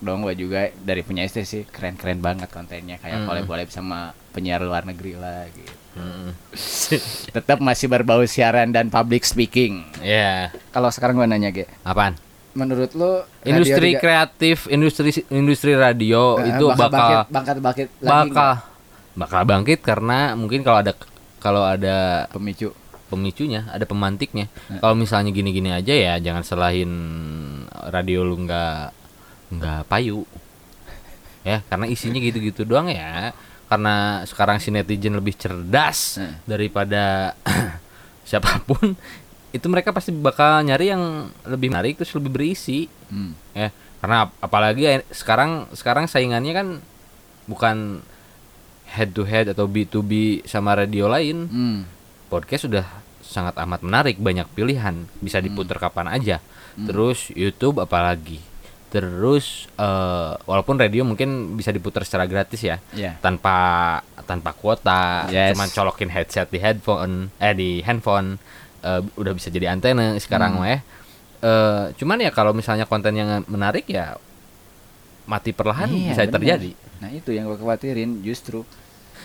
dong gua juga dari punya istri sih keren-keren banget kontennya kayak Mm. collab-collab sama penyiar luar negeri lah gitu. Mm. Tetap masih berbau siaran dan public speaking. Ya, Kalau sekarang gua nanya, Ge, apaan? menurut radio Industri juga- kreatif, industri industri radio Eh, itu bakal bangkit bangkit lagi bakal bakal bangkit karena mungkin kalau ada kalau ada pemicu. pemicunya, ada pemantiknya. Nah. Kalau misalnya gini-gini aja ya jangan selahin radio lu nggak nggak payu. Ya, karena isinya gitu-gitu doang ya. Karena sekarang si netizen lebih cerdas Nah. daripada siapa pun, itu mereka pasti bakal nyari yang lebih menarik terus lebih berisi. Hmm. Ya, karena ap- apalagi ya sekarang sekarang saingannya kan bukan head to head atau B2B sama radio lain Hmm. podcast sudah sangat amat menarik banyak pilihan bisa diputar kapan aja Hmm. terus YouTube apalagi terus eh, walaupun radio mungkin bisa diputar secara gratis ya Ya. tanpa tanpa kuota Yes. cuman colokin headset di headphone eh di handphone eh, udah bisa jadi antena sekarang Hmm. mah ya Eh, cuman ya kalau misalnya konten yang menarik ya mati perlahan Iya, bisa bener. terjadi Nah, itu yang gua khawatirin justru.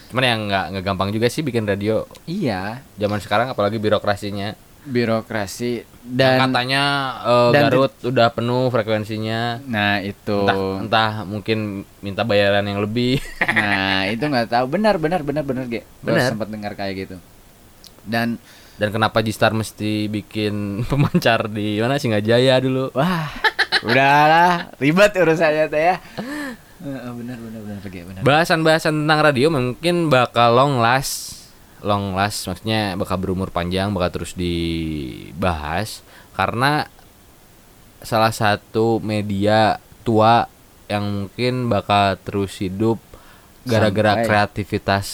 cuman yang nggak nggak gampang juga sih bikin radio Iya, zaman sekarang apalagi birokrasinya birokrasi dan katanya eh, dan- Garut udah penuh frekuensinya. Nah itu. Entah entah mungkin minta bayaran yang lebih. Nah itu nggak tahu. Benar benar benar benar ge. Benar. sempat dengar kayak gitu. Dan dan kenapa Jistar mesti bikin pemancar di mana Singajaya dulu. Wah udahlah. Ribet urusannya teh ya. Benar benar benar ge benar. Bahasan-bahasan tentang radio mungkin bakal long last long last maksudnya bakal berumur panjang bakal terus dibahas karena salah satu media tua yang mungkin bakal terus hidup gara-gara kreativitas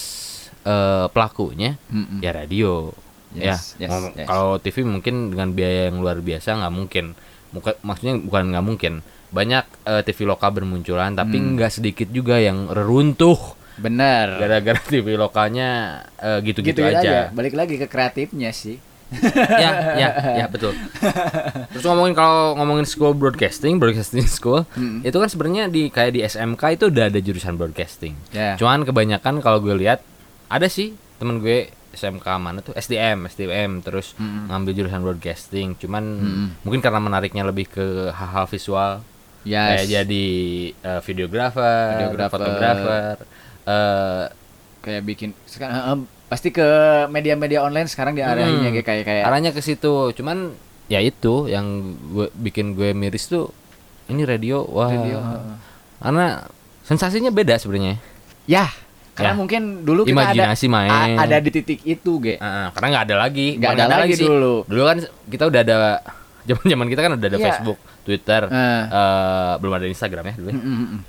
eh, pelakunya Mm-mm. ya radio Yes, ya yes, yes. kalau TV mungkin dengan biaya yang luar biasa nggak mungkin Muka- maksudnya bukan nggak mungkin banyak eh, TV lokal bermunculan tapi Hmm. nggak sedikit juga yang reruntuh benar gara-gara TV lokalnya eh, gitu-gitu gitu aja. aja balik lagi ke kreatifnya sih ya, ya, ya betul. Terus ngomongin kalau ngomongin school broadcasting, broadcasting school, Mm. itu kan sebenarnya di kayak di SMK itu udah ada jurusan broadcasting. ya Cuman kebanyakan kalau gue lihat ada sih temen gue SMK mana tuh SDM, SDM terus Mm-mm. ngambil jurusan broadcasting. Cuman Mm-mm. mungkin karena menariknya lebih ke hal-hal visual, yes. kayak jadi eh, videographer, Videographer. fotografer, eh, kayak bikin sekarang em, pasti ke media-media online sekarang diarahinnya Hmm. kayak kayak kayak arahnya ke situ. Cuman ya itu yang gue bikin gue miris tuh ini radio, wah. radio, heeh. Karena sensasinya beda sebenarnya. ya karena Ya. mungkin dulu kita Imajinasi ada main. a- ada di titik itu ge Ah, karena nggak ada lagi. Nggak Bukan ada lagi sih. dulu. Dulu kan kita udah ada zaman-zaman kita kan udah ada Iya. Facebook, Twitter, Eh. eh, belum ada Instagram ya dulu. ya. Mm, mm.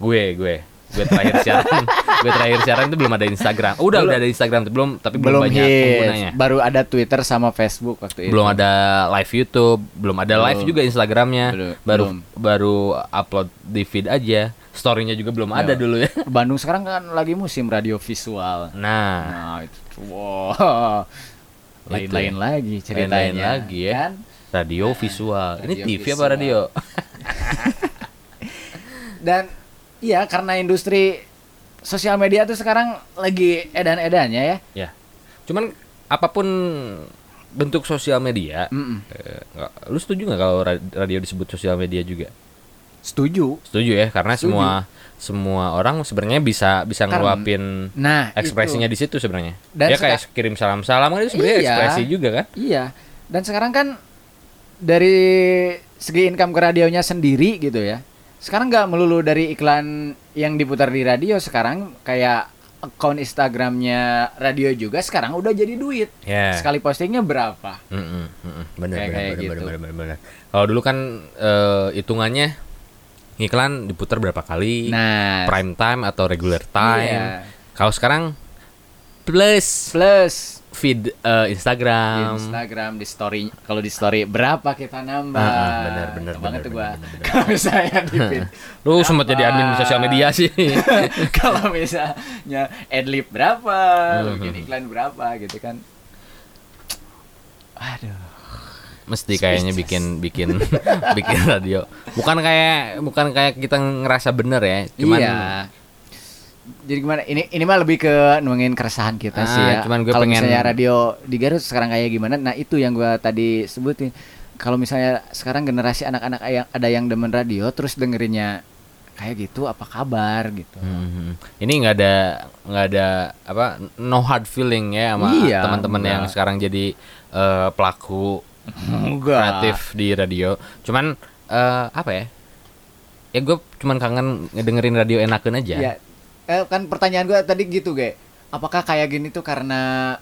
Gue, gue, gue terakhir siaran, gue terakhir siaran itu belum ada Instagram. Udah Belum. udah ada Instagram, tapi belum tapi belum, belum banyak hits penggunanya. baru ada Twitter sama Facebook waktu itu Belum ada live YouTube, belum ada live Belum. juga Instagramnya. Belum. Baru Belum. baru upload di feed aja. Storynya juga belum ada Ya. dulu ya. Bandung sekarang kan lagi musim radio visual Nah, nah itu wow lain Itu. lain lagi ceritanya Lain-lain lagi ya. kan? radio visual. Ini radio TV apa visual. radio? dan iya karena industri sosial media tuh sekarang lagi edan-edannya ya Ya. Cuman apa pun bentuk sosial media, Mm-mm. eh, nggak- lu setuju nggak kalau ra- radio disebut sosial media juga? setuju Setuju ya, karena Setuju. semua semua orang sebenarnya bisa bisa ngeluapin nah ekspresinya itu. di situ sebenarnya. Dan ya kayak kirim salam-salam kan itu sebenarnya Iya. ekspresi juga kan? Iya. Dan sekarang kan dari segi income ke radionya sendiri gitu ya. Sekarang nggak melulu dari iklan yang diputar di radio. Sekarang kayak akun Instagramnya radio juga sekarang udah jadi duit. Ya. Sekali postingnya berapa? Mm-mm, mm-mm. Bener, Kayak- bener, kayak bener, gitu. bener, bener, bener. Kalau dulu kan eh, hitungannya iklan diputar berapa kali, Nah, prime time atau regular time. Iya. Kalau sekarang plus plus feed eh, di Instagram. Instagram di story kalau di story berapa kita nambah. Ah, ah, benar, benar, Itu banget benar, tuh gua. Kalau misalnya di feed Lu sempat jadi admin sosial media sih. kalau misalnya adlib berapa, Hmm. bikin iklan berapa gitu kan. Aduh. mesti kayaknya bikin bikin bikin radio. Bukan kayak bukan kayak kita ngerasa bener ya, cuman iya. Jadi gimana? Ini ini mah lebih ke nuangin keresahan kita Ah, sih ya. cuman gue Kalau pengen- misalnya radio di Garut sekarang kayak gimana? Nah itu yang gua tadi sebutin. Kalau misalnya sekarang generasi anak-anak yang ada yang demen radio, terus dengerinnya kayak gitu, apa kabar gitu? Hmm, ini nggak ada nggak ada apa no hard feeling ya sama Iya, teman-teman yang sekarang jadi eh, pelaku Enggak. kreatif di radio. Cuman eh, apa ya? Ya gue cuman kangen ngedengerin radio enakan aja. Iya. Eh, kan pertanyaan gua tadi gitu, Ge. Apakah kayak gini tuh karena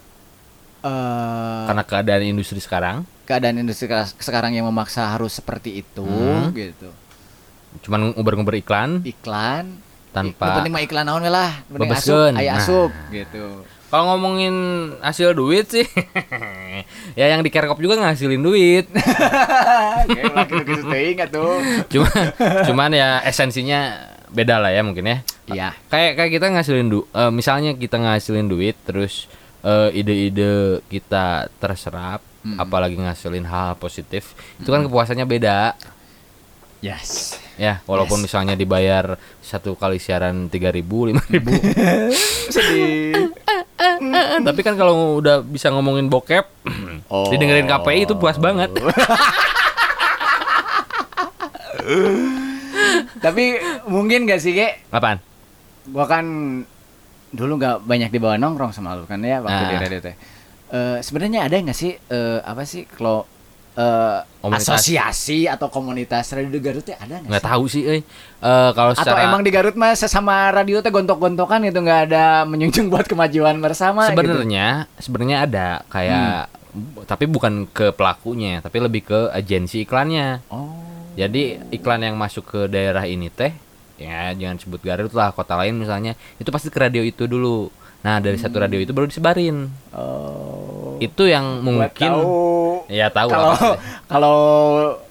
eh Karena keadaan industri sekarang, keadaan industri sekarang yang memaksa harus seperti itu Hmm. gitu. cuman nguber-nguber iklan Iklan tanpa. Penting mah iklan naon lah. Penting asup, aya Nah. asup gitu. Kalau ngomongin hasil duit sih, ya yang di Kerkop juga ngasilin duit. Kayak lagi gitu teuing atuh. Cuma, cuman ya esensinya beda lah ya mungkin ya. Iya. Kayak kayak kita ngasilin du, eh, misalnya kita ngasilin duit, terus eh, ide-ide kita terserap, Mm. apalagi ngasilin hal positif, itu kan kepuasannya beda. Yes. Ya, walaupun Yes. misalnya dibayar satu kali siaran 3000, 5000. Sedih. Tapi kan kalau udah bisa ngomongin bokep, Oh. didengerin KPI itu puas banget. Tapi mungkin gak sih, Ge? Apaan? Gua kan dulu nggak banyak dibawa nongkrong sama lu kan ya waktu Ah. di radio teh. Eh, sebenarnya ada nggak sih eh, apa sih kalau eh, Komunitas. asosiasi atau komunitas radio di Garut teh ada nggak Nggak tahu sih, eh. Eh, kalau Atau secara emang di Garut mah sesama radio teh gontok-gontokan gitu nggak ada menjunjung buat kemajuan bersama gitu? sebenarnya sebenarnya ada kayak tapi bukan ke pelakunya, tapi lebih ke agensi iklannya. Oh. Jadi iklan yang masuk ke daerah ini teh, ya jangan sebut Garut lah, kota lain misalnya, itu pasti ke radio itu dulu. Nah dari satu radio itu baru disebarin. Oh. Itu yang mungkin, tahu. ya tahu Kalau kalau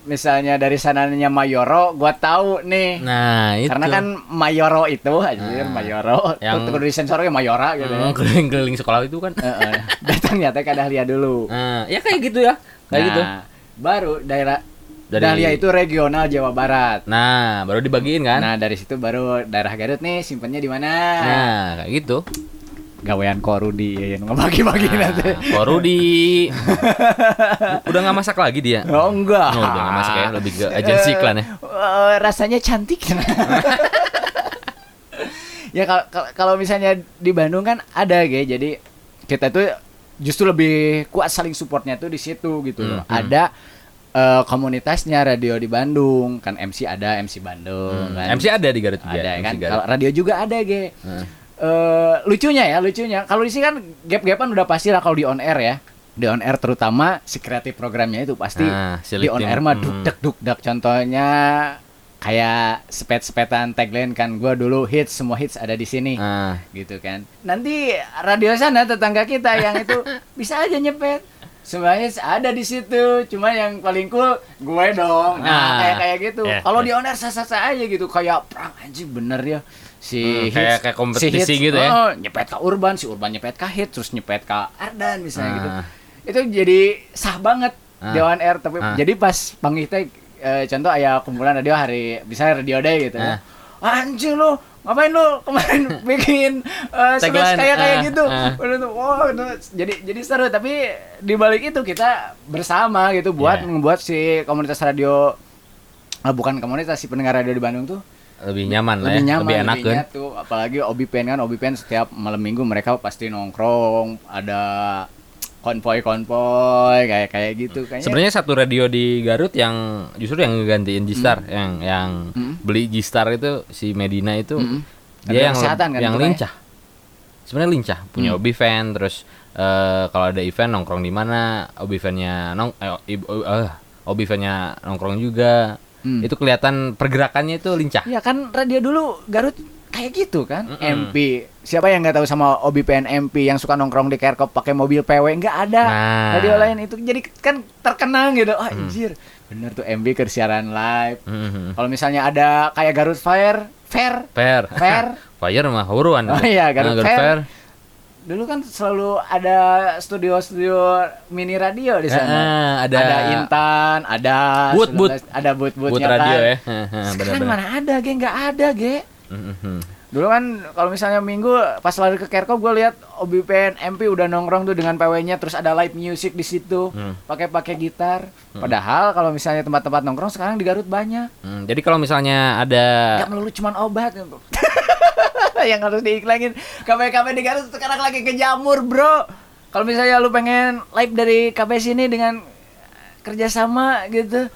misalnya dari sananya Mayoro, gua tahu nih. Nah itu. Karena kan Mayoro itu anjir Nah, Mayoro. yang- kudu disensor ya Mayora gitu. Hmm, ya. keliling-keliling sekolah itu kan. Heeh. Datangnya teh ke Dahlia dulu. Nah, ya kayak gitu ya, kayak Nah, gitu. Baru daerah Dari- Dahlia itu regional Jawa Barat. Nah, baru dibagiin kan? Nah, dari situ baru daerah Garut nih simpennya di mana? Nah, kayak gitu. Gawean Korudi ya ngebagi-bagi Nah, nanti. Kok Rudi udah nggak masak lagi dia. Oh enggak. Oh, udah nggak masuk ya, lebih ke agensi iklan ya. Eh, rasanya cantik. ya kalau- misalnya di Bandung kan ada ge, jadi kita tuh justru lebih kuat saling supportnya tuh di situ gitu loh. Hmm, hmm. Eh, komunitasnya radio di Bandung, kan MC ada MC Bandung Hmm, kan. MC ada di Garut juga. ada MC kan. Kalau radio juga ada ge. Nah, Eh, lucunya ya, lucunya. Kalau di sini kan gap-gapan udah pasti lah kalau di on air ya. Di on air terutama si kreatif programnya itu pasti Nah, di on air mah hmm. duk dak duk dak contohnya kayak sepet-sepetan tagline kan gua dulu hits semua hits ada di sini ah, gitu kan. Nanti radio sana tetangga kita yang itu bisa aja nyepet. Semuanya ada di situ, cuma yang paling cool gue dong. Nah, Nah, kayak kayak gitu. ya, Kalau ya. di on air sasa-sasa aja gitu, kayak perang anjing bener ya. Si Hmm, hits, kayak- kayak kompetisi si hits, gitu ya. oh, nyepet ke Urban, si Urban nyepet ke hits, terus nyepet ke Ardan misalnya gitu. Ah. Itu jadi sah banget Ah. di on air tapi Ah. jadi pas panggil teh eh, contoh aya kumpulan radio hari bisa radio day gitu Ah. ya. Anjing lu, ngapain lu kemarin bikin Tagline, kayak kayak ah, gitu. Udah tuh, wow, jadi jadi seru tapi di balik itu kita bersama gitu buat Yeah. membuat si komunitas radio ah, bukan komunitas si pendengar radio di Bandung tuh lebih nyaman lah lebih ya, nyaman lebih enak lebih kan. nyatu. apalagi Obi Pen kan Obi Pen setiap malam minggu mereka pasti nongkrong ada konvoy-konvoy kayak kayak gitu kayaknya Sebenarnya satu radio di Garut yang justru yang ngegantiin G-Star, yang yang Hmm. beli G-Star itu si Medina itu Mm-mm. dia yang kesehatan kan yang ya? lincah. Sebenarnya lincah, punya Hmm. Obi fan terus eh, kalau ada event nongkrong di mana, Obi fan-nya nong eh, eh, Obi fan-nya nongkrong juga. Hmm. Itu kelihatan pergerakannya itu lincah. Ya kan radio dulu Garut kayak gitu kan Mm-mm. MP siapa yang nggak tahu sama Obi Pen MP yang suka nongkrong di Kerkop pakai mobil PW nggak ada Nah. radio lain itu jadi kan terkenang gitu oh Hmm. anjir bener tuh MB ke siaran live Mhm. kalau misalnya ada kayak Garut Fire Fair Fair. Fair Fire mah huruan. Oh iya, Garut Fair. dulu kan selalu ada studio-studio mini radio di sana. Ah, ada- ada Intan, ada 19 booth. ada booth-booth Buat radio ya. Sekarang mana ada, ge nggak ada, ge. Mhm. Dulu kan kalau misalnya minggu pas lari ke Kerko gue lihat OBPN MP udah nongkrong tuh dengan PW-nya terus ada live music di situ. Hmm. Pakai pakai gitar. Padahal kalau misalnya tempat-tempat nongkrong sekarang di Garut banyak. Hmm, jadi kalau misalnya ada Gak melulu cuman obat yang harus diiklanin. KB-KB di Garut sekarang lagi kejamur, Bro. Kalau misalnya lu pengen live dari KB sini dengan kerjasama gitu,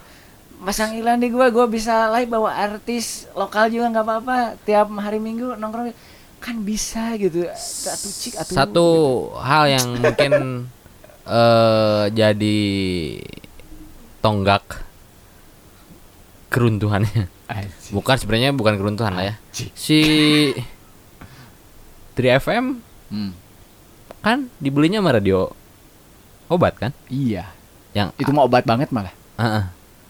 pasang iklan di gua, gua bisa live bawa artis lokal juga nggak apa-apa. Tiap hari Minggu nongkrong kan bisa gitu. Atu cik atu. satu hal yang mungkin eh jadi tonggak keruntuhannya. Anjing. Bukan sebenarnya bukan keruntuhan lah ya. Si 3FM Hmm. kan dibelinya sama radio obat kan? Iya. Yang Itu mau obat banget malah. Ah, ah.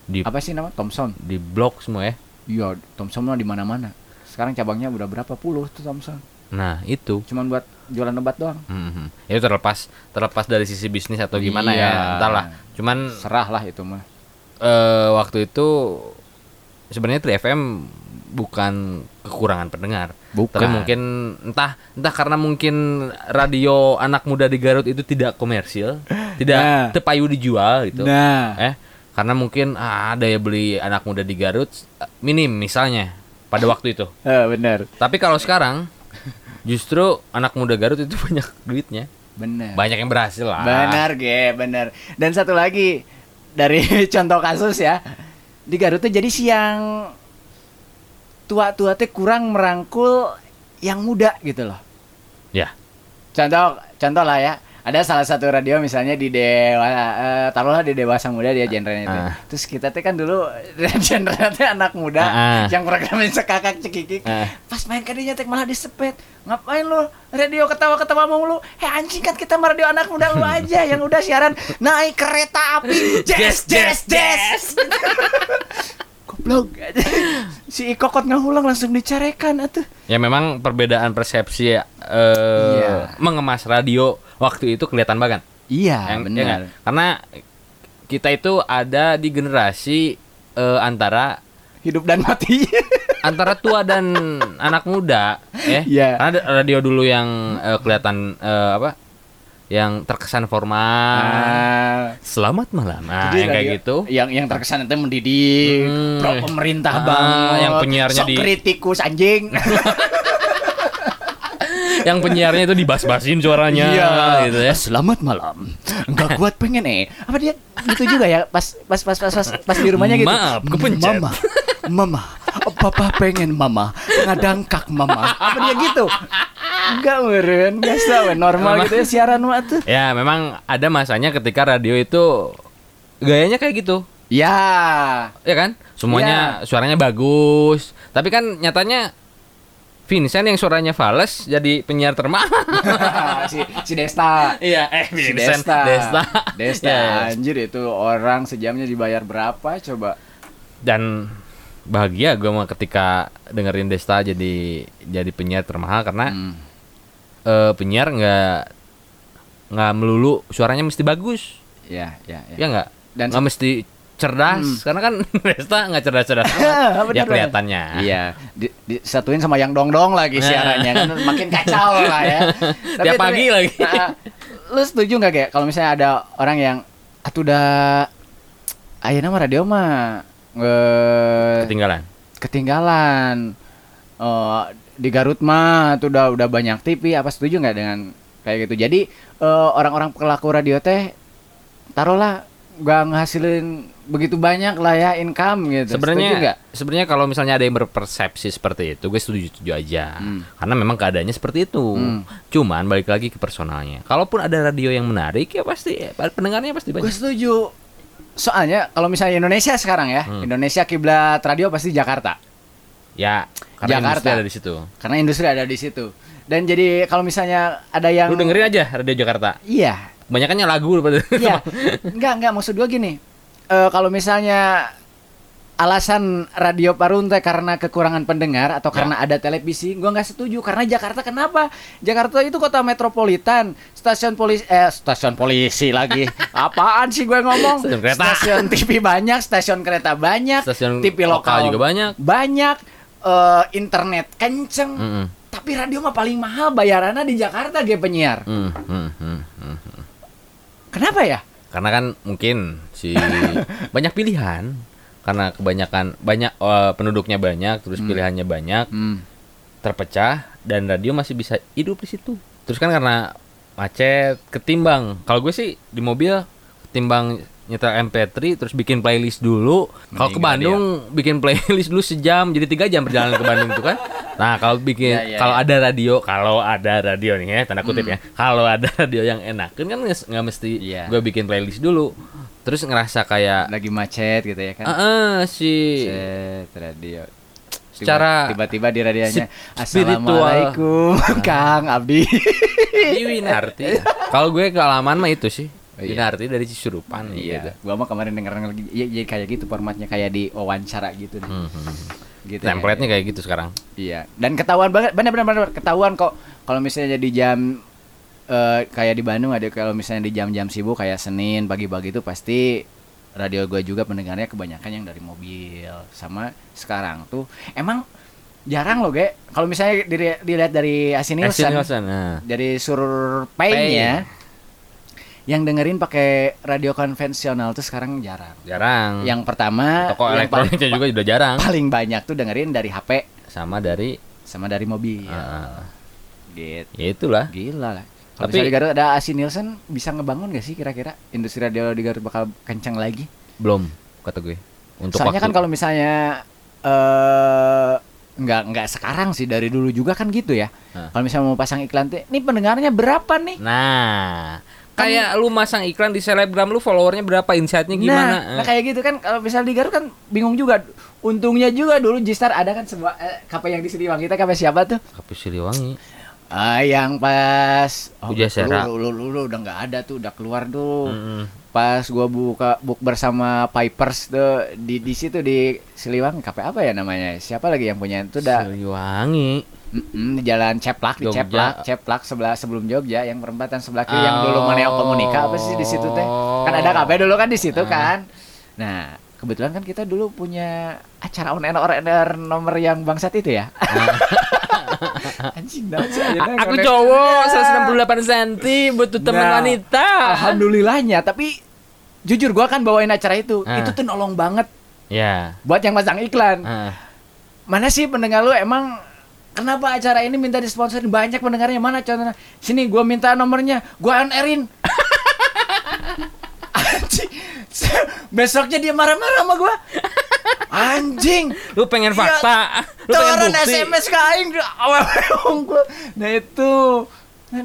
Di Apa sih nama? Thomson. di blok semua ya. Iya, Thomson mah di mana-mana. Sekarang cabangnya udah berapa puluh tuh Thomson. Nah, itu Cuman buat jualan obat doang. Mhm. Itu terlepas terlepas dari sisi bisnis atau gimana Iya. ya, entahlah. Cuman Serah lah itu mah. eh waktu itu sebenarnya 3FM bukan kekurangan pendengar. Bukan. Tapi mungkin entah entah karena mungkin radio anak muda di Garut itu tidak komersil, tidak Nah. tepayu dijual gitu. Nah, Eh, karena mungkin ah, ada ya beli anak muda di Garut minim misalnya pada waktu itu. eh, bener, Tapi kalau sekarang justru anak muda Garut itu banyak duitnya. bener. Banyak yang berhasil lah. Benar, ge, bener. Dan satu lagi dari contoh kasus ya, di Garut tuh jadi siang tua-tua teh kurang merangkul yang muda gitu loh. Ya. Contoh, contoh lah ya. Ada salah satu radio misalnya di Dewa, eh, taruhlah di Dewasa Muda dia genrenya itu. Ah. Terus kita teh kan dulu genrenya teh anak muda Ah, ah. yang programnya sekakak cekikik. Ah. Pas main ke dinya teh malah disepet. Ngapain lu radio ketawa-ketawa mau lu? Heh anjing kan kita radio anak muda lu aja yang udah siaran naik kereta api. Jazz jazz jazz. Goblok. si Ikokot ngahulang langsung dicarekan atuh. Ya memang perbedaan persepsi ya, eh Iya. mengemas radio waktu itu kelihatan banget. Iya, Yang- ya benar. nggak? Karena kita itu ada di generasi eh, antara Hidup dan mati. antara tua dan anak muda, ya. Iya. Karena radio dulu yang eh, kelihatan eh, apa? Yang terkesan formal. Ah. Selamat malam. Nah, Jadi yang kayak gitu. Yang yang terkesan itu mendidik, Hmm. pro pemerintah Ah, banget. yang penyiarnya Sok di- kritikus anjing. yang penyiarnya itu dibas-basin suaranya gitu ya. Selamat malam. Enggak kuat pengen eh. Apa dia gitu juga ya pas pas pas pas pas, pas di rumahnya gitu. Maaf, kepencet. Mama. Mama. Papa pengen mama ngadangkak mama. Apa dia gitu? Enggak meren, biasa we normal Memang- gitu ya siaran mah tuh. Ya, memang ada masanya ketika radio itu gayanya kayak gitu. Ya. Ya kan? Semuanya suaranya bagus. Tapi kan nyatanya Vincent yang suaranya fals jadi penyiar termahal. si si Desta. Iya, eh Si Vincent Desta. Desta. Desta. Ya, ya. Anjir itu orang sejamnya dibayar berapa coba? Dan bahagia gue mah ketika dengerin Desta jadi jadi penyiar termahal karena Hmm. Eh, penyiar nggak nggak melulu suaranya mesti bagus Ya, ya, ya. ya nggak Dan nggak mesti cerdas Hmm. karena kan Desta nggak cerdas-cerdas ya kelihatannya Iya, di, disatuin sama yang dong-dong lagi siarannya kan makin kacau lah ya. Tiap pagi lagi. Nah, lu setuju nggak kayak kalau misalnya ada orang yang atuh udah ayeuna mah radio mah nge- ketinggalan ketinggalan. Eh, di Garut mah tuh udah udah banyak TV apa setuju nggak dengan kayak gitu. Jadi eh, orang-orang pelaku radio teh taruhlah nggak ngasilin begitu banyak lah ya income gitu. Sebenarnya sebenarnya kalau misalnya ada yang berpersepsi seperti itu gue setuju setuju aja Hmm. karena memang keadaannya seperti itu Hmm. cuman balik lagi ke personalnya kalaupun ada radio yang menarik ya pasti pendengarnya pasti Gue banyak setuju. Soalnya kalau misalnya Indonesia sekarang ya, Hmm. Indonesia kiblat radio pasti Jakarta. Ya karena Jakarta. industri ada di situ Karena industri ada di situ. Dan jadi kalau misalnya ada yang lu dengerin aja radio Jakarta Iya. banyakannya lagu daripada Iya. enggak, enggak maksud gua gini. Eh kalau misalnya alasan radio Parunte karena kekurangan pendengar atau karena ada televisi, gua nggak setuju karena Jakarta kenapa? Jakarta itu kota metropolitan, stasiun polisi eh stasiun polisi lagi. Apaan sih gue ngomong? Stasiun kereta. Stasiun TV banyak, stasiun kereta banyak, Stasiun TV lokal lokal juga banyak. Banyak eh, internet kenceng. Mm-mm. Tapi radio mah paling mahal bayarannya di Jakarta ge penyiar. Mm, mm, mm, mm. Kenapa ya? Karena kan mungkin si banyak pilihan karena kebanyakan banyak eh, penduduknya banyak, terus pilihannya banyak, Hmm. terpecah dan radio masih bisa hidup di situ. Terus kan karena macet, ketimbang. Kalau gue sih di mobil ketimbang nyetel MP3 terus bikin playlist dulu. Kalau ke Bandung bikin playlist dulu sejam jadi tiga jam perjalanan ke Bandung tuh kan. Nah kalau bikin Ya, ya, kalau ya. ada radio kalau ada radio nih ya tanda kutip ya kalau ada radio yang enak kan kan nggak mesti Iya. gue bikin playlist dulu terus ngerasa kayak Lagi macet gitu ya kan. ah ah, si Set radio. Secara tiba-tiba di radionya spiritual. Assalamualaikum Kang Abdi. di Winarti kalau gue kealaman mah itu sih Oh, iya. Winarti dari Cisurupan gitu. Iya, gua mah kemarin denger lagi iya, iya kayak gitu formatnya kayak di wawancara gitu nih. Hmm, hmm. Gitu ya. Template-nya kayak gitu sekarang. Iya, dan ketahuan banget benar benar benar ketahuan kok kalau misalnya di jam eh, kayak di Bandung ada kalau misalnya di jam-jam sibuk kayak Senin pagi-pagi itu pasti radio gua juga pendengarnya kebanyakan yang dari mobil sama sekarang tuh emang jarang loh ge kalau misalnya dilihat dari Asin Asin Nielsen Nielsen, nah. dari surveinya yang dengerin pakai radio konvensional tuh sekarang jarang. Jarang. Yang pertama toko yang paling, elektroniknya juga udah jarang. paling banyak tuh dengerin dari HP Sama dari sama dari mobil. Ah. Gitu. ya itulah. Gila lah. Tapi- di Garut ada Asin Nielsen bisa ngebangun gak sih kira-kira industri radio di Garut bakal kencang lagi? Belum kata gue. Untuk Soalnya kan waktu- kalau misalnya eh nggak nggak sekarang sih dari dulu juga kan gitu ya. Nah. Kalau misalnya mau pasang iklan tuh, ini pendengarnya berapa nih? Nah, kayak lu masang iklan di selebgram lu followernya berapa, insightnya gimana? Nah, nah kayak gitu kan kalau misalnya di Garut kan bingung juga. Untungnya juga dulu Jistar ada kan sebuah eh, kafe yang di Siliwangi kita kafe siapa tuh? Kopi Siliwangi. Ah yang pas Pujasera. lu, lu, lu, lu udah nggak ada tuh udah keluar tuh. Mm-mm. Pas gua buka book bersama Pipers tuh di di situ di Siliwangi kafe apa ya namanya? Siapa lagi yang punya itu udah Siliwangi. Mm-mm, di jalan Ceplak di Jogja. Ceplak Ceplak sebelah sebelum Jogja yang perempatan sebelah kiri yang dulu Maneo Komunika apa sih di situ teh kan ada kafe dulu kan di situ Ah. kan nah kebetulan kan kita dulu punya acara on air on air nomor yang bangsat itu ya anjing banget sih akhirnya Aku cowok Ya. 168 cm butuh teman Nah, wanita. alhamdulillahnya tapi jujur gua kan bawain acara itu Ah. itu tuh nolong banget Ya. buat yang pasang iklan Ah. mana sih pendengar lu emang kenapa acara ini minta disponsorin? Banyak pendengarnya. Mana contohnya? Sini gua minta nomornya. Gua on airin anjing. Besoknya dia marah-marah sama gua. Anjing. Lu pengen Iya, fakta, lu pengen bukti. SMS ke aing. Nah itu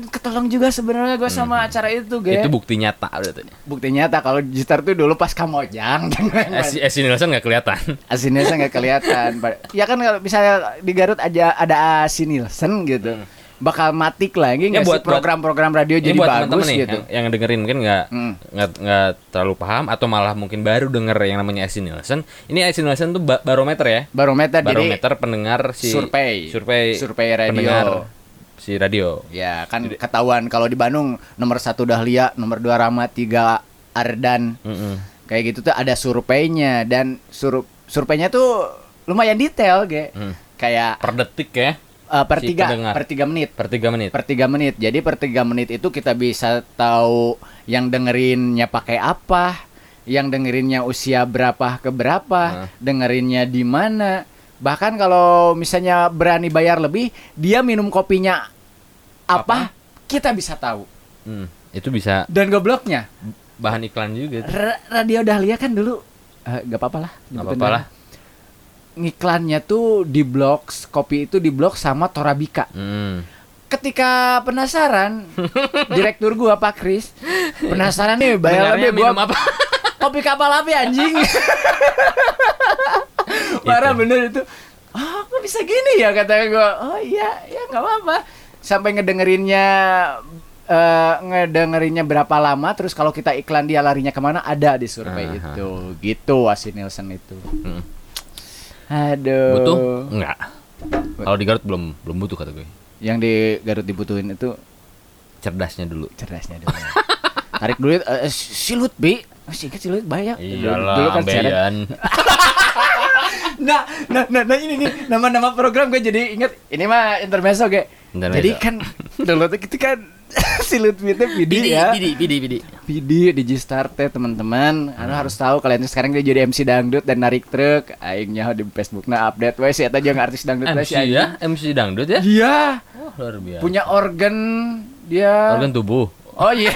ketolong juga sebenarnya gua sama acara itu Hmm. Itu bukti nyata berarti. bukti nyata kalau Jister tuh dulu pas kamojang Esi, Esi Nielsen nggak kelihatan. Asin Nielsen nggak kelihatan. Ya kan kalau misalnya di Garut aja ada Asin Nielsen gitu, bakal matik lagi Ya, nggak buat- sih program-program radio Ini jadi buat bagus teman-teman nih gitu. yang, yang dengerin mungkin nggak Hmm. nggak nggak terlalu paham atau malah mungkin baru denger yang namanya Esi Nielsen. Ini Esi Nielsen tuh ba- barometer ya. Barometer, Barometer pendengar jadi si survei, survei survei radio. pendengar si radio. Ya kan ketahuan kalau di Bandung nomor satu Dahlia, nomor dua Rama, tiga Ardan, Mm-mm. kayak gitu tuh ada surveinya dan sur surveinya tuh lumayan detail, ge. Hmm. Kayak Per detik ya, eh, per si tiga pendengar. per tiga menit. per tiga menit. per tiga menit. Jadi per tiga menit itu kita bisa tahu yang dengerinnya pakai apa, yang dengerinnya usia berapa ke berapa, Nah. dengerinnya di mana. Bahkan kalau misalnya berani bayar lebih, dia minum kopinya apa, kita bisa tahu. Hmm, itu bisa Dan gobloknya, bahan iklan juga. ra- radio Dahlia kan dulu eh, gak apa-apa lah. Nyebutin apa-apa lah. Ngiklannya tuh di blok, kopi itu di blok sama Torabika. Hmm. ketika penasaran direktur gua Pak Kris penasaran nih bayar lebih gua apa? kopi kapal api anjing parah bener itu oh kok bisa gini ya kata gua oh iya ya nggak apa-apa sampai ngedengerinnya eh ngedengerinnya berapa lama terus kalau kita iklan dia larinya ke mana ada di survei Aha. itu gitu Asin Nielsen itu Hmm. Aduh. Butuh? Enggak. Kalau di Garut belum belum butuh kata gue. Yang di Garut dibutuhin itu Cerdasnya dulu. cerdasnya dulu. Tarik duit eh, silut bi. Masih ingat silut banyak. Iyalah, seret. ambeien. Nah, nah, nah, nah ini nih nama-nama program gue jadi inget ini mah intermezzo gue. Intermezzo. Jadi kan dulu tuh itu kan silut itu Pidi ya. Pidi, pidi, pidi. Pidi Digistar teh teman-teman. Anu harus tahu kalian tuh sekarang dia jadi MC dangdut dan narik truk. Aing nyaho di Facebook nah update we sih eta jeung artis dangdut MC si ya, MC dangdut ya. Iya. Oh, luar biasa. Punya organ dia. organ tubuh. Oh iya,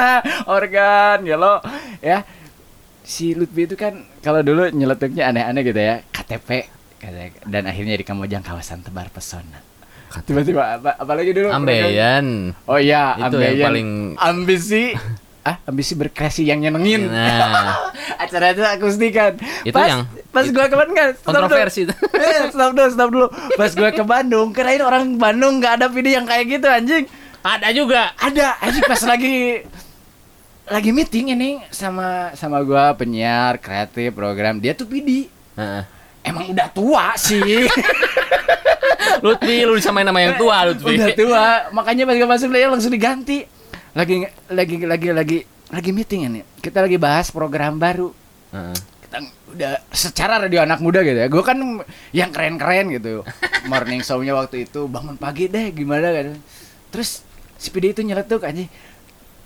organ ya lo ya. Si Lutfi itu kan kalau dulu nyeletuknya aneh-aneh gitu ya, KTP dan akhirnya di Kamojang kawasan tebar pesona. Tiba-tiba apa, apalagi dulu Ambeien. Oh iya, Itu yang ambeien. paling- ambisi ah ambisi berkreasi yang nyenengin. Nah, Acara itu akustikan. Itu pas, yang- pas gua ke Bandung kan, kontroversi itu. Eh, stop dulu, stop dulu. Pas gua ke Bandung, kirain orang Bandung nggak ada video yang kayak gitu anjing. Ada juga. Ada anjing pas lagi lagi meeting ini sama sama gua penyiar kreatif program. Dia tuh PD Heeh. emang udah tua sih. Lutfi, lu disamain nama yang tua, Lutfi. udah tua. Makanya pas gua masuk dia langsung diganti. Lagi lagi lagi lagi lagi meeting ini. Kita lagi bahas program baru. Heeh. kita udah secara radio anak muda gitu ya. Gue kan yang keren-keren gitu. Morning show-nya waktu itu bangun pagi deh gimana kan. Terus si PD itu nyeletuk aja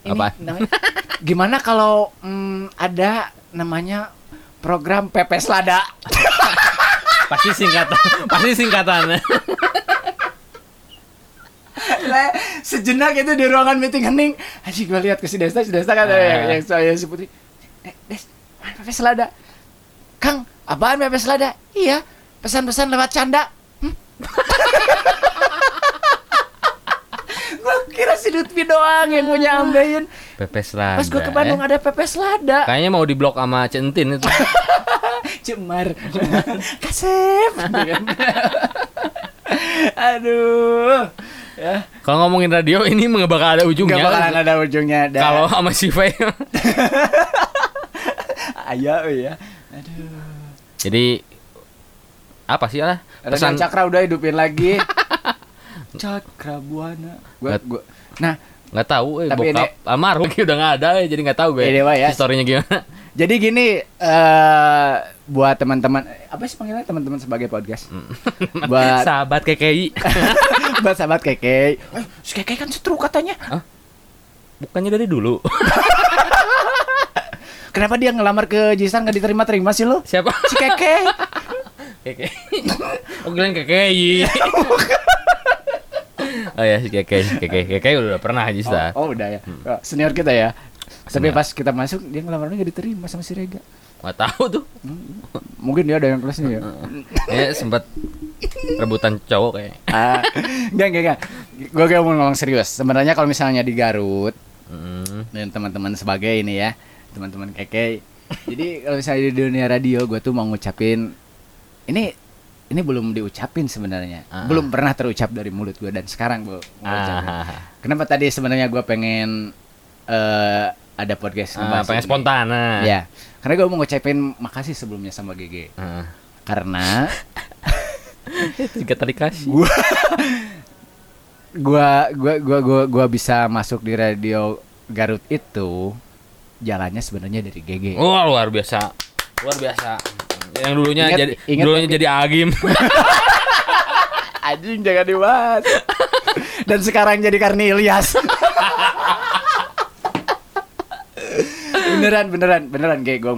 ini. Apaan? namanya, gimana kalau mm, ada namanya program pepes lada Pasti singkatan, pasti singkatan. Lah, sejenak itu di ruangan meeting hening. Aja gue lihat ke si Desta si Desta kan ada yang, yang saya si Putri eh, Des mana pepes lada Kang apaan pepes lada iya pesan-pesan lewat canda. Hmm? Gue kira si Lutfi doang yang punya ambeien Pepes lada. pas gue ke Bandung ya. ada pepes lada Kayaknya mau diblok sama Centin itu. cemar kasep aduh ya Kalau ngomongin radio ini nggak bakal ada ujungnya. nggak bakalan ada ujungnya dah. Kalau sama si Faye. Ayo ya. Aduh. Jadi apa sih lah? Pesan Pesan Cakra udah hidupin lagi. Cakra Buana. Gua, Nggak- gua. Nah, nggak tahu eh Tapi bokap almarhum udah nggak ada ya jadi nggak tahu gue. Ini, ya. Historinya gimana? jadi gini eh buat teman-teman apa sih panggilan teman-teman sebagai podcast? buat Sahabat KKI. buat sahabat Keke. Eh, si Keke kan setru katanya. Bukannya dari dulu. Kenapa dia ngelamar ke Jisan nggak diterima-terima sih lo? Siapa? Si Keke. KKI. Oh, kalian KKI. Oh ya si KKI, KKI, KKI udah pernah aja Sta. Oh, oh, udah ya. Oh, Senior kita ya. Tapi pas kita masuk dia ngelamarnya nggak diterima sama si Rega. Nggak tahu tuh. Mungkin dia ada yang kelasnya ya. Ya sempat rebutan cowok kayak. Ah, enggak enggak enggak. Gue gak mau ngomong serius. Sebenarnya kalau misalnya di Garut Hmm. dan teman-teman sebagai ini ya, teman-teman keke. Jadi kalau misalnya di dunia radio, gue tuh mau ngucapin ini ini belum diucapin sebenarnya. Ah. Belum pernah terucap dari mulut gue dan sekarang gue ngucapin. Ah, Kenapa tadi sebenarnya gue pengen eh ada podcast ngebahas pengen ini. spontan. Nah. Ya, karena gue mau ngucapin makasih sebelumnya sama GG. Ah. Karena Jika tadi kasih. gua gua gua gua gua gua bisa masuk di radio Garut itu jalannya sebenarnya dari GG. Wah luar biasa, luar biasa. Yang dulunya Ingat- jadi ingat dulunya jadi agim. Anjing jangan dibahas. Dan sekarang jadi Karni Ilyas. beneran beneran beneran kayak gue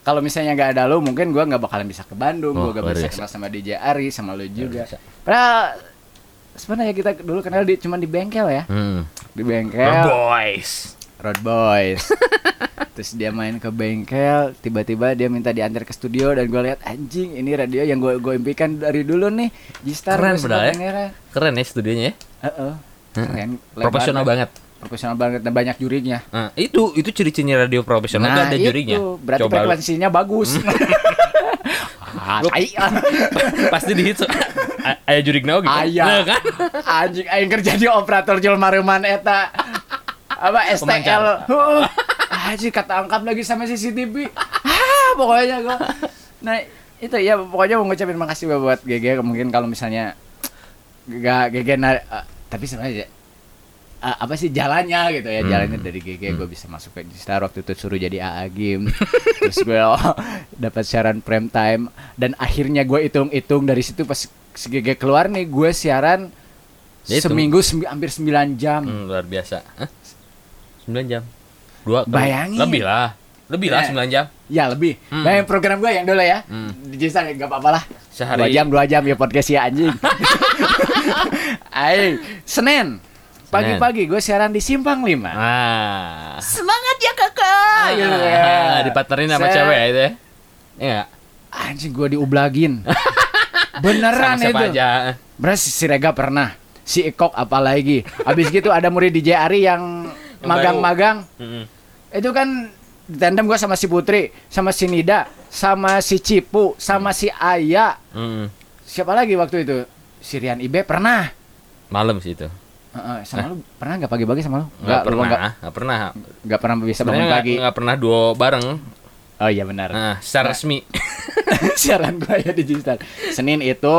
kalau misalnya nggak ada lo mungkin gua nggak bakalan bisa ke Bandung Oh, gua gak bisa kenal sama DJ Ari sama lo juga padahal sebenarnya kita dulu kenal di cuma di bengkel ya Hmm. di bengkel Boys. Road Boys. Terus dia main ke bengkel, tiba-tiba dia minta diantar ke studio dan gue lihat anjing ini radio yang gue gue impikan dari dulu nih. G-Star Keren ya. dengerin. Keren ya studionya ya. Heeh. Keren. lebar Profesional banget. Profesional banget dan banyak jurinya. Nah, itu itu ciri-cirinya radio profesional tuh ada jurinya. Nah, itu berarti Coba lu- frekuensinya bagus. ah, tai. pasti di hits aya jurig naon gitu. Aya. Nah, kan? Anjing aing kerja di operator Julmaruman eta apa STL. Anjing kata angkap lagi sama CCTV. Ah, pokoknya gua. Nah, itu ya pokoknya mau ngucapin makasih buat GG mungkin kalau misalnya gak GG na- eh, tapi sebenarnya eh, apa sih jalannya gitu ya Hmm. jalannya dari GG gue bisa masuk ke Star waktu itu suruh jadi AA game terus gue oh, dapat siaran prime time dan akhirnya gue hitung-hitung dari situ pas si GG keluar nih gue siaran itu. seminggu sembi- hampir 9 jam Hmm, luar biasa. Hah? 9 jam. Dua kali. Bayangin. Lebih lah. Lebih lah Eh. 9 jam. ya lebih Hmm. Bayangin program gue yang dulu ya Hmm. di Star gak apa-apa lah Sehari dua jam dua jam ya podcast ya anjing Ayo Senin pagi-pagi gue siaran di Simpang 5 Ah. semangat ya kakak gitu ya. Ah, dipartnerin sama Set. cewek itu ya. Iya. anjing gue diublagin beneran Sama itu aja. Beras si Rega pernah si Ikok apalagi abis gitu ada murid DJ Ari Yang magang-magang Mm-mm. itu kan tandem gue sama si Putri sama si Nida sama si Cipu sama si Aya Mm-mm. siapa lagi waktu itu si Rian Ibe pernah Malam sih itu. Heeh, sama lu pernah nggak pagi-pagi sama lu? Enggak lu pernah, nggak pernah. nggak pernah bisa bangun pagi. enggak pernah duo bareng. Oh iya benar. Nah, secara Nah. resmi. Siaran gua ya di digital. Senin itu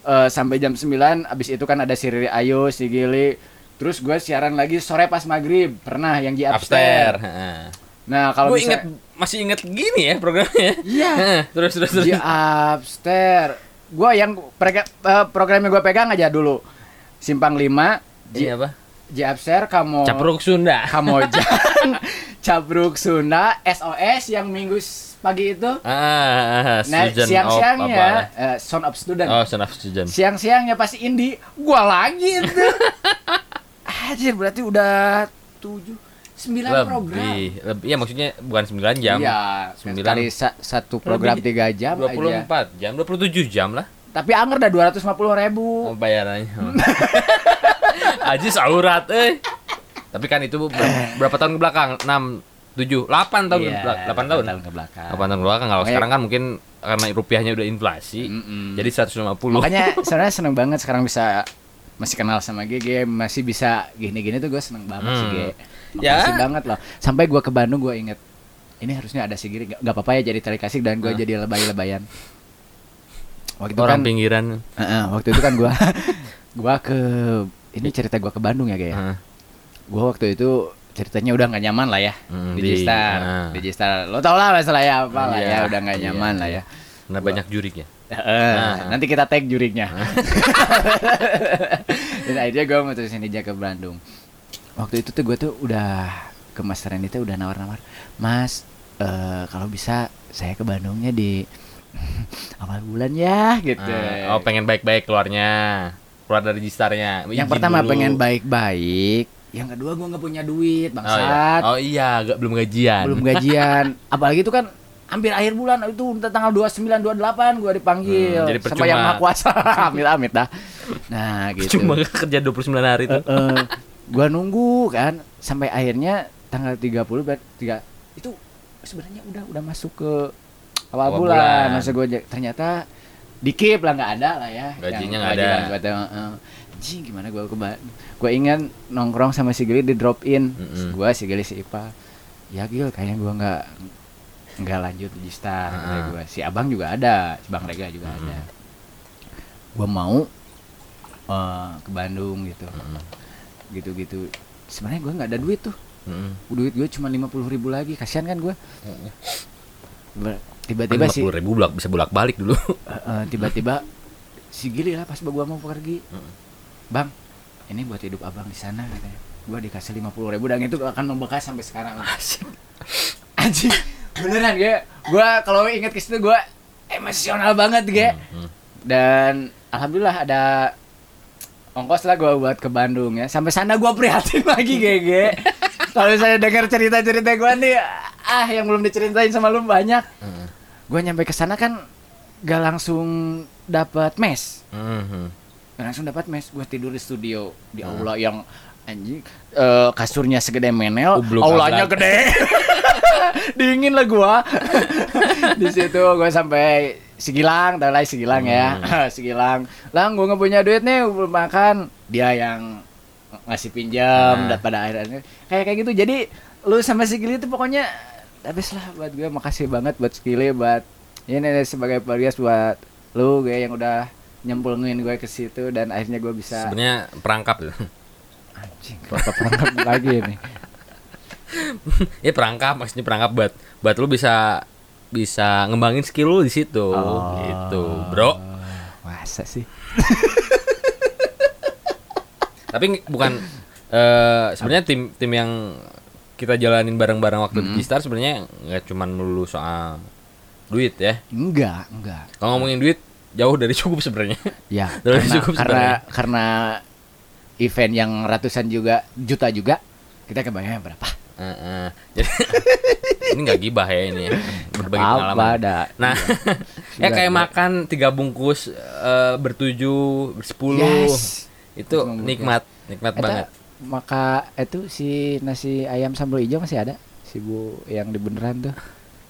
eh, sampai jam 9 abis itu kan ada si Riri Ayu, si Gili. Terus gue siaran lagi sore pas maghrib pernah yang di Upstairs. Nah kalau Gue inget masih inget gini ya programnya. Iya. Heeh, terus terus terus. di upstairs. Gue yang prega- eh, programnya gue pegang aja dulu. Simpang 5 J, Ini apa? J upstairs kamu Capruk Sunda. Kamojang, Cabruk Sunda, SOS yang minggu pagi itu. Ah, Nah, Student of siang-siangnya apa? eh, Son of Student. Oh, son of student. Siang-siangnya pasti indie, gua lagi itu. Anjir, berarti udah 7 9 program. Lebih, lebih. Ya maksudnya bukan 9 jam. Iya, Sembilan. sekali sa- satu program Lebih. 3 jam aja. 24 jam, 27 jam lah Tapi anger udah 250 ribu. oh, bayarannya. Aji saurat eh. Tapi kan itu ber- berapa tahun ke belakang? 6 7 8 tahun ke Iya, belakang. 8 tahun. tahun ke belakang. 8 tahun ke belakang. Kalau sekarang kan mungkin karena rupiahnya udah inflasi. Mm-mm. Jadi 150. Makanya sebenarnya seneng banget sekarang bisa masih kenal sama GG, masih bisa gini-gini tuh gue seneng banget sih Hmm. G. Ya. Makasih banget loh. Sampai gue ke Bandung gue inget ini harusnya ada si Giri, gak, gak apa-apa ya jadi tali kasih dan gue Hah? jadi lebay-lebayan. Waktu itu orang kan, pinggiran. Heeh, waktu itu kan gue, gue ke ini cerita gue ke Bandung ya, ya. Heeh. Gue waktu itu ceritanya udah nggak nyaman lah ya Hmm, di ah. di Gistar. Lo tau lah masalah ya apa lah Iya, ya, udah nggak iya, nyaman lah iya. Karena banyak jurik ya. Heeh, Ah. nanti kita tag juriknya. Dan akhirnya gue mutusin aja ke Bandung. Waktu itu tuh gue tuh udah ke Mas Randy tuh udah nawar-nawar, Mas, eh, kalau bisa saya ke Bandungnya di awal bulan ya, gitu. Ah, oh, pengen baik-baik keluarnya. Keluar dari gistarnya. yang pertama dulu. pengen baik-baik, yang kedua gue nggak punya duit, Oh iya. bangsat, Oh iya, gak, belum gajian. belum gajian. Apalagi itu kan hampir akhir bulan itu tanggal 29 28 gua dipanggil Hmm, jadi sama percuma. yang maha kuasa amit amit dah nah gitu Cuma kerja 29 hari itu. Eh, gua nunggu kan sampai akhirnya tanggal 30 ber- tiga itu sebenarnya udah udah masuk ke awal, Awal bulan. bulan. Masa gua ternyata dikip lah nggak ada lah ya. Gajinya nggak ada. gua tuh, eh. Anjing gimana gua keba gua ingat nongkrong sama si Gili di drop in. Mm-mm. Gua si Gili si Ipa. Ya Gil kayaknya gua nggak nggak lanjut di Star kata Ah. gua. Si Abang juga ada, si Bang Rega juga Mm-mm. ada. Gua mau eh, ke Bandung gitu Mm-mm. gitu-gitu sebenarnya gue nggak ada duit tuh Mm-mm. duit gue cuma lima puluh ribu lagi kasihan kan gue Kan tiba-tiba sih 50 ribu bolak, bisa bolak balik dulu. tiba-tiba si Gili lah pas gue mau pergi bang ini buat hidup abang di sana katanya gue dikasih lima puluh ribu dan itu akan membekas sampai sekarang anjing beneran gue gue kalau inget ke situ gue emosional banget gue Mm-mm. dan alhamdulillah ada ongkos lah gue buat ke Bandung ya. Sampai sana gue prihatin lagi GG kalau saya dengar cerita cerita gue nih ah yang belum diceritain sama lu banyak. Mm. gue nyampe ke sana kan gak langsung dapat mes. Mhm. gak langsung dapat mes gue tidur di studio. Di Hmm. aula yang anjing eh, kasurnya segede menel Ubluk aulanya gede dingin lah gua di situ gue sampai Sigilang, tahu lah Sigilang ya, Hmm. Sigilang. Lang, gue nggak punya duit nih, belum makan. Dia yang ngasih pinjam, Nah. dan pada akhirnya kayak kayak gitu. Jadi lu sama si Gili itu pokoknya habis lah buat gue. Makasih banget buat Skili, buat Ini sebagai podcast buat lu gue yang udah nyemplungin gue ke situ dan akhirnya gue bisa Sebenarnya perangkap ya. anjing kenapa perangkap lagi nih. ya perangkap maksudnya perangkap buat buat lu bisa bisa ngembangin skill lu di situ Oh. gitu, Bro. Masa sih? Tapi bukan eh sebenarnya tim tim yang kita jalanin bareng-bareng waktu di Star sebenarnya nggak cuman melulu soal duit ya. Enggak, enggak. Kalau ngomongin duit jauh dari cukup sebenarnya. Ya, Udah karena, cukup karena sebenarnya. karena event yang ratusan juga juta juga kita kebayangnya berapa? Heeh. Jadi ini nggak gibah ya ini ya. Berbagi Apa pengalaman. ada? Nah, ya kayak makan tiga bungkus eh, bertujuh, bersepuluh. Yes. Itu nikmat, nikmat Eta, banget. maka itu si nasi ayam sambal hijau masih ada si bu yang di beneran tuh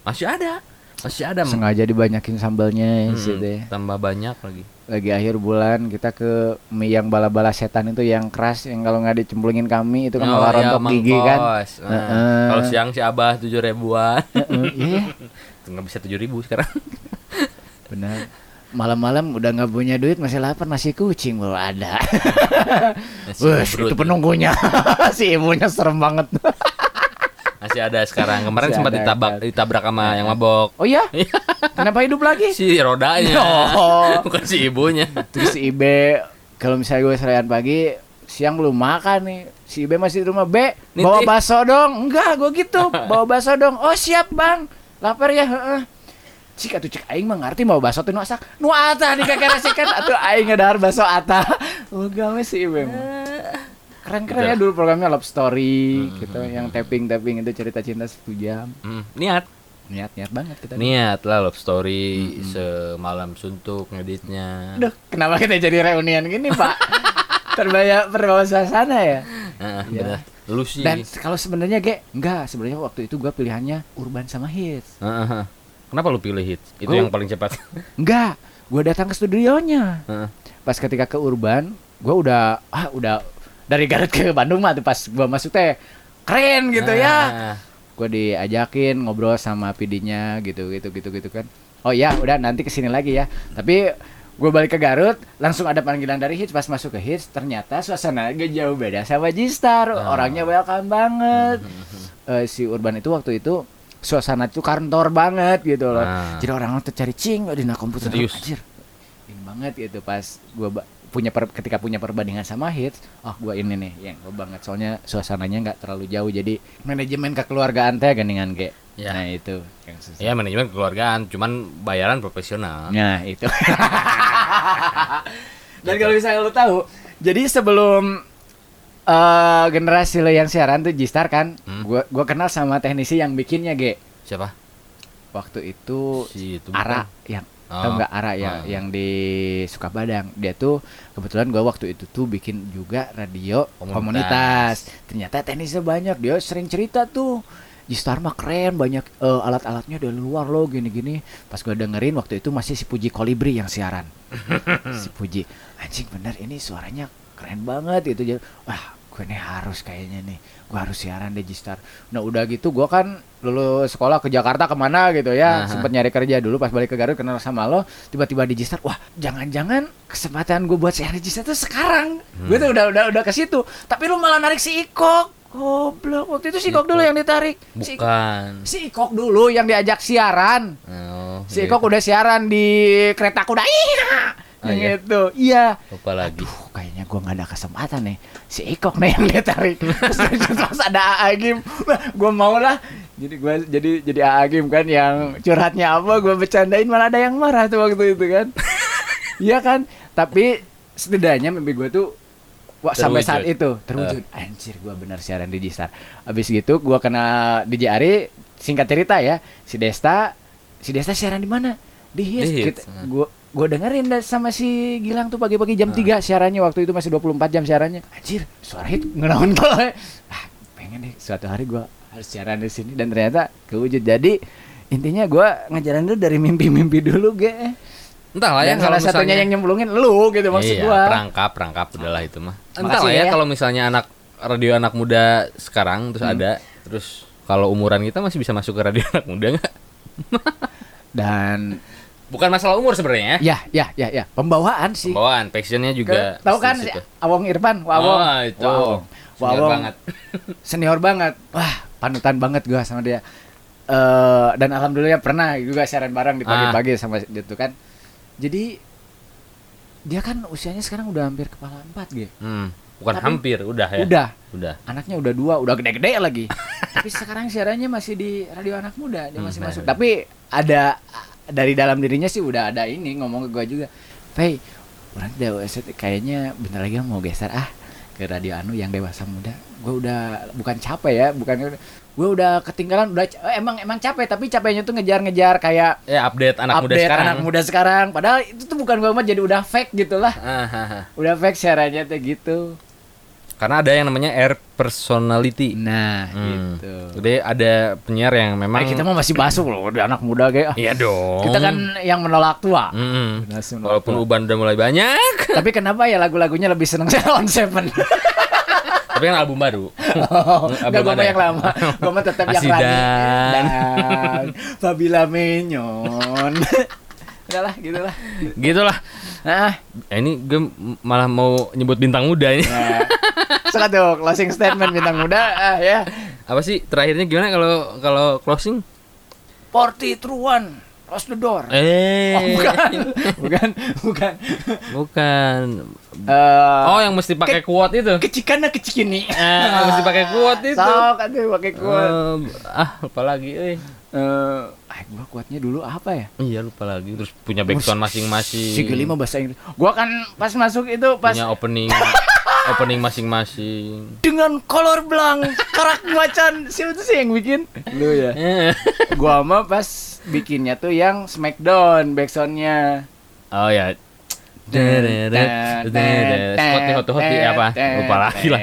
Masih ada. Masih ada. sengaja dibanyakin sambalnya Hmm, sih deh tambah banyak lagi. Lagi akhir bulan kita ke mie yang bala-bala setan itu yang keras yang kalau nggak dicemplungin kami itu kan Oh, malah iya, rontok gigi kan? Heeh. Kalau siang si Abah tujuh ribuan, iya nggak bisa tujuh ribu sekarang. benar. Malam-malam udah nggak punya duit masih lapar nasi kucing belum ada. Wes, itu penunggunya. Si ibunya serem banget Masih ada sekarang. Kemarin Masih sempat ada, ditabrak, kan. ditabrak sama yang mabok. oh iya? Kenapa hidup lagi? Si rodanya, Oh. bukan si ibunya. terus si Ibe kalau misalnya gue serayan pagi siang belum makan nih. Si Ibe masih di rumah. B bawa bakso dong. Enggak gue gitu. Bawa bakso dong. Oh siap bang. Lapar ya heeh. Cik atuh cik aing mah ngerti bawa bakso teh nu asak. Nu ata di kakarasikan atuh aing ngedahar bakso ata. Oh gawe si Ibe mah keren keren ya dulu programnya love story gitu yang tapping tapping itu cerita cinta satu jam Hmm, niat, niat niat banget kita niat lah love story semalam suntuk ngeditnya. Duh, kenapa kita jadi reunian gini pak terbayar terbawa suasana ya Heeh, Iya. bener. Lu sih. Dan kalau sebenarnya ge enggak, sebenarnya waktu itu gua pilihannya urban sama hits. Heeh, heeh. Kenapa lu pilih hits? Itu Gua- yang paling cepat. Enggak, gua datang ke studionya. Heeh. Pas ketika ke urban, gua udah ah udah dari Garut ke Bandung mah tuh pas gua masuk teh keren gitu ya. Nah, Gua diajakin ngobrol sama PD-nya gitu gitu gitu gitu kan. Oh ya, udah nanti ke sini lagi ya. Tapi gue balik ke Garut, langsung ada panggilan dari hits. Pas masuk ke hits, ternyata suasana gak jauh beda sama G-Star. Ah. Orangnya welcome banget. Eh, si Urban itu waktu itu suasana itu kantor banget gitu loh. Ah. Jadi orang tuh cari cing di komputer Serius? anjir. Ini banget gitu pas gua ba- punya per- ketika punya perbandingan sama hits, oh gua ini nih yang gua banget soalnya suasananya nggak terlalu jauh jadi manajemen kekeluargaan teh geningan ge. Ya. Nah itu yang susah. Ya manajemen kekeluargaan, cuman bayaran profesional. Nah itu. Dan kalau misalnya lo tahu, jadi sebelum eh generasi lo yang siaran tuh G-Star kan, Hmm. gua gua kenal sama teknisi yang bikinnya ge. Siapa? Waktu itu Si itu Ara bukan? yang Oh. tau nggak Ara ya Oh. yang di Sukabadang dia tuh kebetulan gua waktu itu tuh bikin juga radio Komunitas. komunitas, ternyata teknisnya banyak dia sering cerita tuh G-Star mah keren banyak eh, alat-alatnya dari luar loh gini-gini pas gua dengerin waktu itu masih si Puji Kolibri yang siaran si Puji anjing bener ini suaranya keren banget gitu jadi wah gue nih harus kayaknya nih gue harus siaran deh G-Star nah udah gitu gua kan lulus sekolah ke Jakarta ke mana gitu ya Aha. sempet nyari kerja dulu pas balik ke Garut kenal sama lo tiba-tiba di G-Star wah jangan-jangan kesempatan gue buat siaran di G-Star tuh sekarang. Gue tuh udah udah udah ke situ tapi lu malah narik si Ikok. Goblok waktu itu si Ikok dulu yang ditarik. Si, Bukan. si Ikok dulu yang diajak siaran. Oh, si iya. Ikok udah siaran di kereta kuda. Iya Ah, iya. itu iya Lupa lagi. Aduh, kayaknya gua nggak ada kesempatan nih. Si Ikok nih yang dia tarik. Terus, terus ada Agim. Wah, gua mau lah. Jadi gua jadi jadi Agim kan yang curhatnya apa gua bercandain malah ada yang marah tuh waktu itu kan. Iya kan? Tapi setidaknya mimpi gua tuh wah, sampai saat itu terwujud. Anjir gua benar siaran di Gistar. Habis gitu gua kena DJ Ari singkat cerita ya. Si Desta si Desta siaran di mana? Di Hits. Di Hits, Kita- nah. Gua gua dengerin sama si Gilang tuh pagi-pagi jam Ah. 3 siarannya waktu itu masih 24 jam siarannya. Anjir, suara hit ngenaon ah, pengen nih suatu hari gua harus siaran di sini dan ternyata kewujud. Jadi intinya gua ngajarin dulu dari mimpi-mimpi dulu, ge. Entahlah ya Dan salah satunya yang nyemplungin lu gitu maksud iya, gua. perangkap, perangkap udahlah itu mah. Entahlah ya, ya. kalau misalnya anak radio anak muda sekarang terus Hmm. ada terus kalau umuran kita masih bisa masuk ke radio anak muda nggak? Dan bukan masalah umur sebenarnya Ya, ya, ya, ya. Pembawaan sih. Pembawaan, passionnya juga. Tahu kan si. Awong Irfan, Wawong. Oh, itu. Wawong. Senior Wawong. banget. Senior banget. Wah, panutan banget gua sama dia. Eh dan alhamdulillah pernah juga siaran bareng di Ah. pagi-pagi sama dia tuh kan. Jadi dia kan usianya sekarang udah hampir kepala empat gitu. Hmm, bukan Tapi- hampir, udah ya. Udah, Udah. anaknya udah dua, udah gede-gede lagi. Tapi sekarang siarannya masih di radio anak muda, dia Hmm, masih benar, masuk. benar. Tapi ada dari dalam dirinya sih udah ada ini ngomong ke gua juga. Pei, orang udah kayaknya bentar lagi mau geser ah ke radio anu yang dewasa muda. Gua udah bukan capek ya, bukan gue udah ketinggalan udah eh, emang emang capek tapi capeknya tuh ngejar-ngejar kayak Ya update anak muda update sekarang. anak muda sekarang padahal itu tuh bukan gua mah jadi udah fake gitu lah Ah, ah, ah. udah fake siarannya tuh gitu Karena ada yang namanya air personality. nah Hmm. gitu Jadi ada penyiar yang memang Eh, kita mah masih masuk loh, udah anak muda kayak. Iya dong. Kita kan yang menolak tua. Masih menolak Walaupun tua. uban udah mulai banyak, Tapi kenapa ya lagu-lagunya lebih seneng Salon Seven? tapi kan album baru. Oh, Album Enggak gue mana mah ya? yang lama. Gue mah tetap yang Rani. Dan. Fabila Menyon. Udah lah, gitu lah. gitu lah. Nah, ini gue malah mau nyebut bintang muda ini. nah. Suka tuh closing statement bintang muda ah, ya. Apa sih terakhirnya gimana kalau kalau closing? Forty one. Close the door. Eh, Oh, bukan. bukan, bukan. bukan. Eh, Oh, yang mesti pakai quote itu. kecikana kecikini. Eh, mesti pakai quote itu. Sok aduh pakai kuat. Eh, ah, lupa lagi, eh. Eh, ah, gua kuatnya dulu apa ya? Iya, lupa lagi. Terus punya backsound masing-masing. Si Geli mah bahasa Inggris. Gua kan pas masuk itu pas punya opening opening masing-masing. dengan kolor belang karak macan siapa tuh sih yang bikin? Lu ya. Eh. Gua mah pas bikinnya tuh yang Smackdown backsoundnya. Oh ya. Hoti hoti hoti apa? Lupa lagi lah.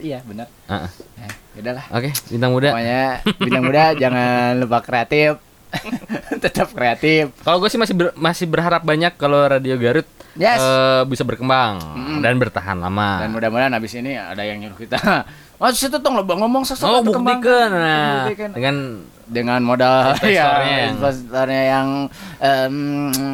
Iya benar. Eh, udahlah. Oke, bintang muda. Pokoknya bintang muda jangan lupa kreatif. Tetap kreatif. Kalau gue sih masih ber- masih berharap banyak kalau Radio Garut Yes. eh, bisa berkembang Mm-mm. dan bertahan lama. Dan mudah-mudahan habis ini ada yang nyuruh kita. Mas itu tong lo ngomong sesuatu Oh, atuh, Kembang." buktikan. Nah, Buktikan. dengan dengan modal Investornya ya, yang- investornya yang em,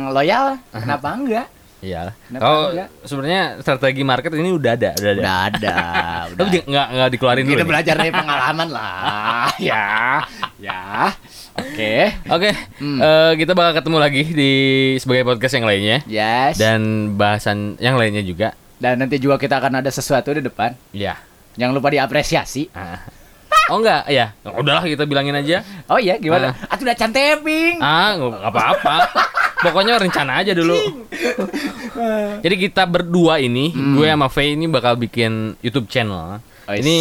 loyal, kenapa enggak? iya. Kalau enggak? sebennya strategi market ini udah ada, udah ada. Udah ada, Tapi udah. nggak nggak dikeluarin dulu. Kita nih? belajar dari pengalaman lah, ya, ya. Oke, Oke, Hmm. eh, kita bakal ketemu lagi di sebagai podcast yang lainnya yes. Dan, dan bahasan yang lainnya juga. nanti juga kita akan ada sesuatu di depan. Ya. Jangan lupa diapresiasi. Ah. Oh enggak, ya. Udahlah kita bilangin aja. Oh iya, gimana? Ah, udah canteping. Ah, nggak apa-apa. Pokoknya rencana aja dulu. Jadi kita berdua ini, Hmm. gue sama Faye ini bakal bikin YouTube channel. Oh, yes. Ini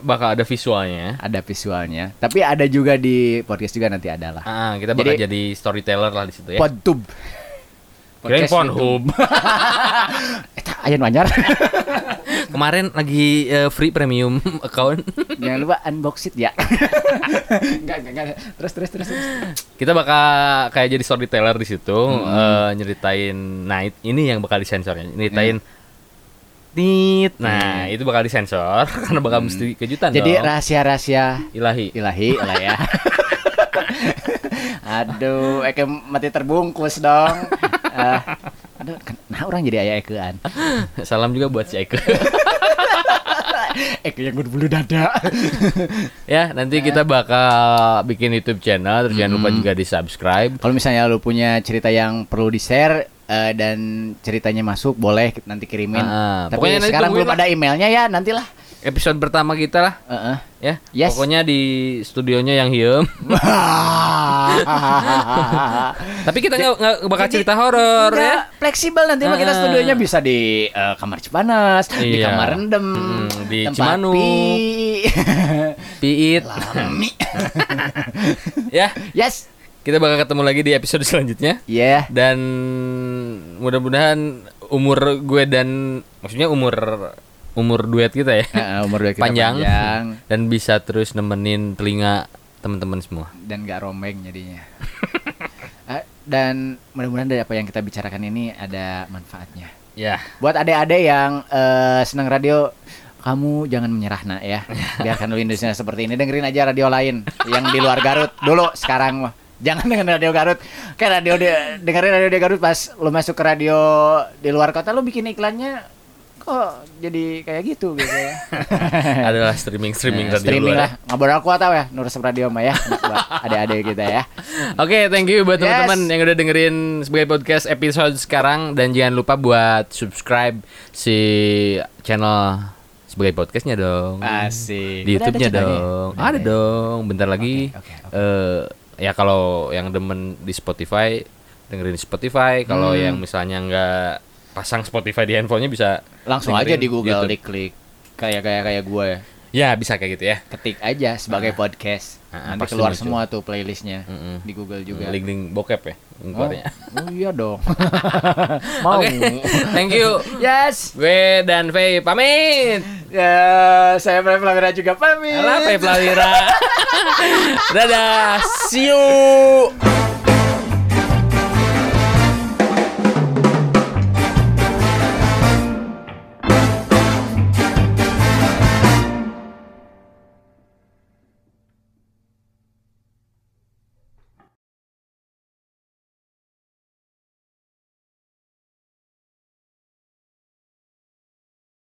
bakal ada visualnya. Ada visualnya, tapi ada juga di podcast juga nanti ada lah. Ah, kita bakal Jadi- jadi storyteller lah di situ ya. Podtube. Kirain Podcast Pornhub. Eta aya nu anyar. Kemarin lagi eh, free premium account. Jangan lupa unbox it ya. enggak, enggak, enggak. Terus, terus, terus. kita bakal kayak jadi storyteller di situ Hmm. eh, nyeritain it- ini yang bakal disensornya nyeritain tit nah itu bakal disensor karena bakal mesti kejutan Hmm. Jadi dong. rahasia-rahasia ilahi ilahi lah ya. Aduh, eke mati terbungkus dong. Ah, aduh, nah orang jadi ayah ekean. salam juga buat si Eke Eke yang bulu dada. ya nanti kita bakal bikin YouTube channel terus jangan lupa Hmm. juga di subscribe Kalau misalnya lu punya cerita yang perlu di-share eh, dan ceritanya masuk, boleh nanti kirimin. Ah, Tapi pokoknya nanti sekarang belum ada emailnya ya, nantilah. episode pertama kita lah Heeh. ya Yes. pokoknya di studionya yang hiem tapi kita nggak bakal Jadi, cerita horor ya fleksibel nanti mah kita Ah. studionya bisa di eh, kamar Cipanas, di Iya. kamar rendem, Mm, di tempat Cimanuk. pi- piit Lami. ya yes. Kita bakal ketemu lagi di episode selanjutnya Ya. dan mudah-mudahan umur gue dan maksudnya umur umur duet kita ya Heeh, umur dua kita panjang, panjang dan bisa terus nemenin telinga teman-teman semua. dan gak rombeng jadinya. Eh, dan mudah-mudahan dari apa yang kita bicarakan ini ada manfaatnya. Ya, Buat adik-adik yang eh, senang radio, kamu jangan menyerah nak ya. Biarkan Indonesia seperti ini. Dengerin aja radio lain yang di luar Garut dulu. Sekarang mah Jangan dengan radio Garut. Kayak radio di- dengerin radio di Garut pas lu masuk ke radio di luar kota lu bikin iklannya kok jadi kayak gitu gitu ya. Adalah streaming streaming Nah, radio streaming luar. lah. Ngobrol aku tahu ya, Nur Radio mah ya. Adik-adik kita ya. Oke, thank you buat Yes. teman-teman yang udah dengerin sebagai podcast episode sekarang dan jangan lupa buat subscribe si channel sebagai podcastnya dong. Asik. Di ada YouTube-nya dong. Udah Ada ya? dong. Bentar lagi. Oke, oke, eh ya kalau yang demen di Spotify dengerin di Spotify. Kalau Hmm. yang misalnya nggak pasang Spotify di handphonenya bisa Langsung aja di Google YouTube. diklik kayak kayak kayak gue ya. Ya bisa kayak gitu ya. Ketik aja sebagai podcast. Ah, Nanti keluar semua tuh playlistnya Mm-mm. di Google juga. Link-link bokep ya. Oh, keluarnya. oh iya dong. Mau. Oke, thank you. Yes. Gue dan Faye pamit. Ya, saya Prai Pelawira juga pamit. Alah, Faye Plawira. Dadah, see you.